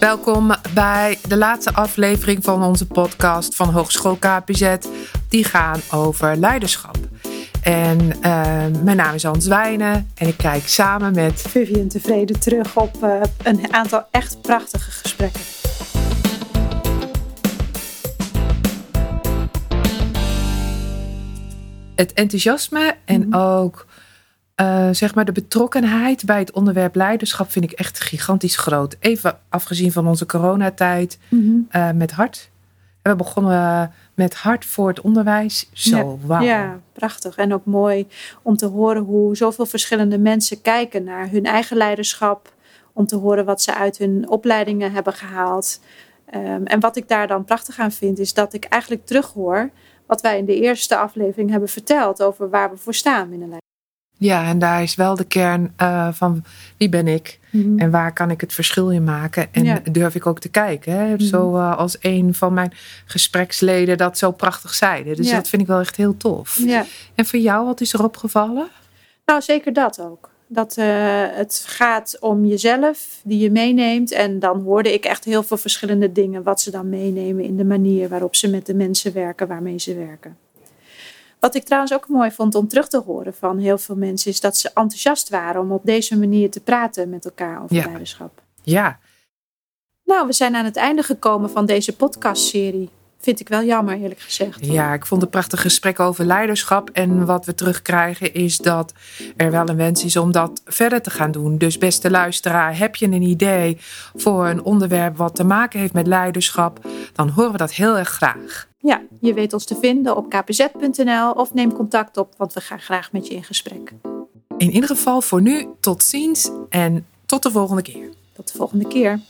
Welkom bij de laatste aflevering van onze podcast van Hogeschool KPZ. Die gaan over leiderschap. En uh, mijn naam is Hans Wijnen en ik kijk samen met Vivian tevreden terug op uh, een aantal echt prachtige gesprekken. Het enthousiasme en mm -hmm. ook uh, zeg maar de betrokkenheid bij het onderwerp leiderschap vind ik echt gigantisch groot. Even afgezien van onze coronatijd mm -hmm. uh, met hart. We begonnen met hart voor het onderwijs. Zo, ja, wauw. Ja, prachtig. En ook mooi om te horen hoe zoveel verschillende mensen kijken naar hun eigen leiderschap. Om te horen wat ze uit hun opleidingen hebben gehaald. Um, en wat ik daar dan prachtig aan vind, is dat ik eigenlijk terughoor wat wij in de eerste aflevering hebben verteld over waar we voor staan in een leiderschap. Ja, en daar is wel de kern uh, van wie ben ik mm -hmm. en waar kan ik het verschil in maken. En ja. durf ik ook te kijken. Hè? Mm -hmm. Zo uh, als een van mijn gespreksleden dat zo prachtig zeiden. Dus ja. dat vind ik wel echt heel tof. Ja. En voor jou, wat is er opgevallen? Nou, zeker dat ook. Dat uh, het gaat om jezelf, die je meeneemt. En dan hoorde ik echt heel veel verschillende dingen. Wat ze dan meenemen in de manier waarop ze met de mensen werken waarmee ze werken. Wat ik trouwens ook mooi vond om terug te horen van heel veel mensen, is dat ze enthousiast waren om op deze manier te praten met elkaar over ja. leiderschap. Ja. Nou, we zijn aan het einde gekomen van deze podcastserie. Vind ik wel jammer, eerlijk gezegd. Ja, ik vond het prachtig gesprek over leiderschap. En wat we terugkrijgen is dat er wel een wens is om dat verder te gaan doen. Dus beste luisteraar, heb je een idee voor een onderwerp wat te maken heeft met leiderschap? Dan horen we dat heel erg graag. Ja, je weet ons te vinden op kpz.nl of neem contact op, want we gaan graag met je in gesprek. In ieder geval voor nu tot ziens en tot de volgende keer. Tot de volgende keer.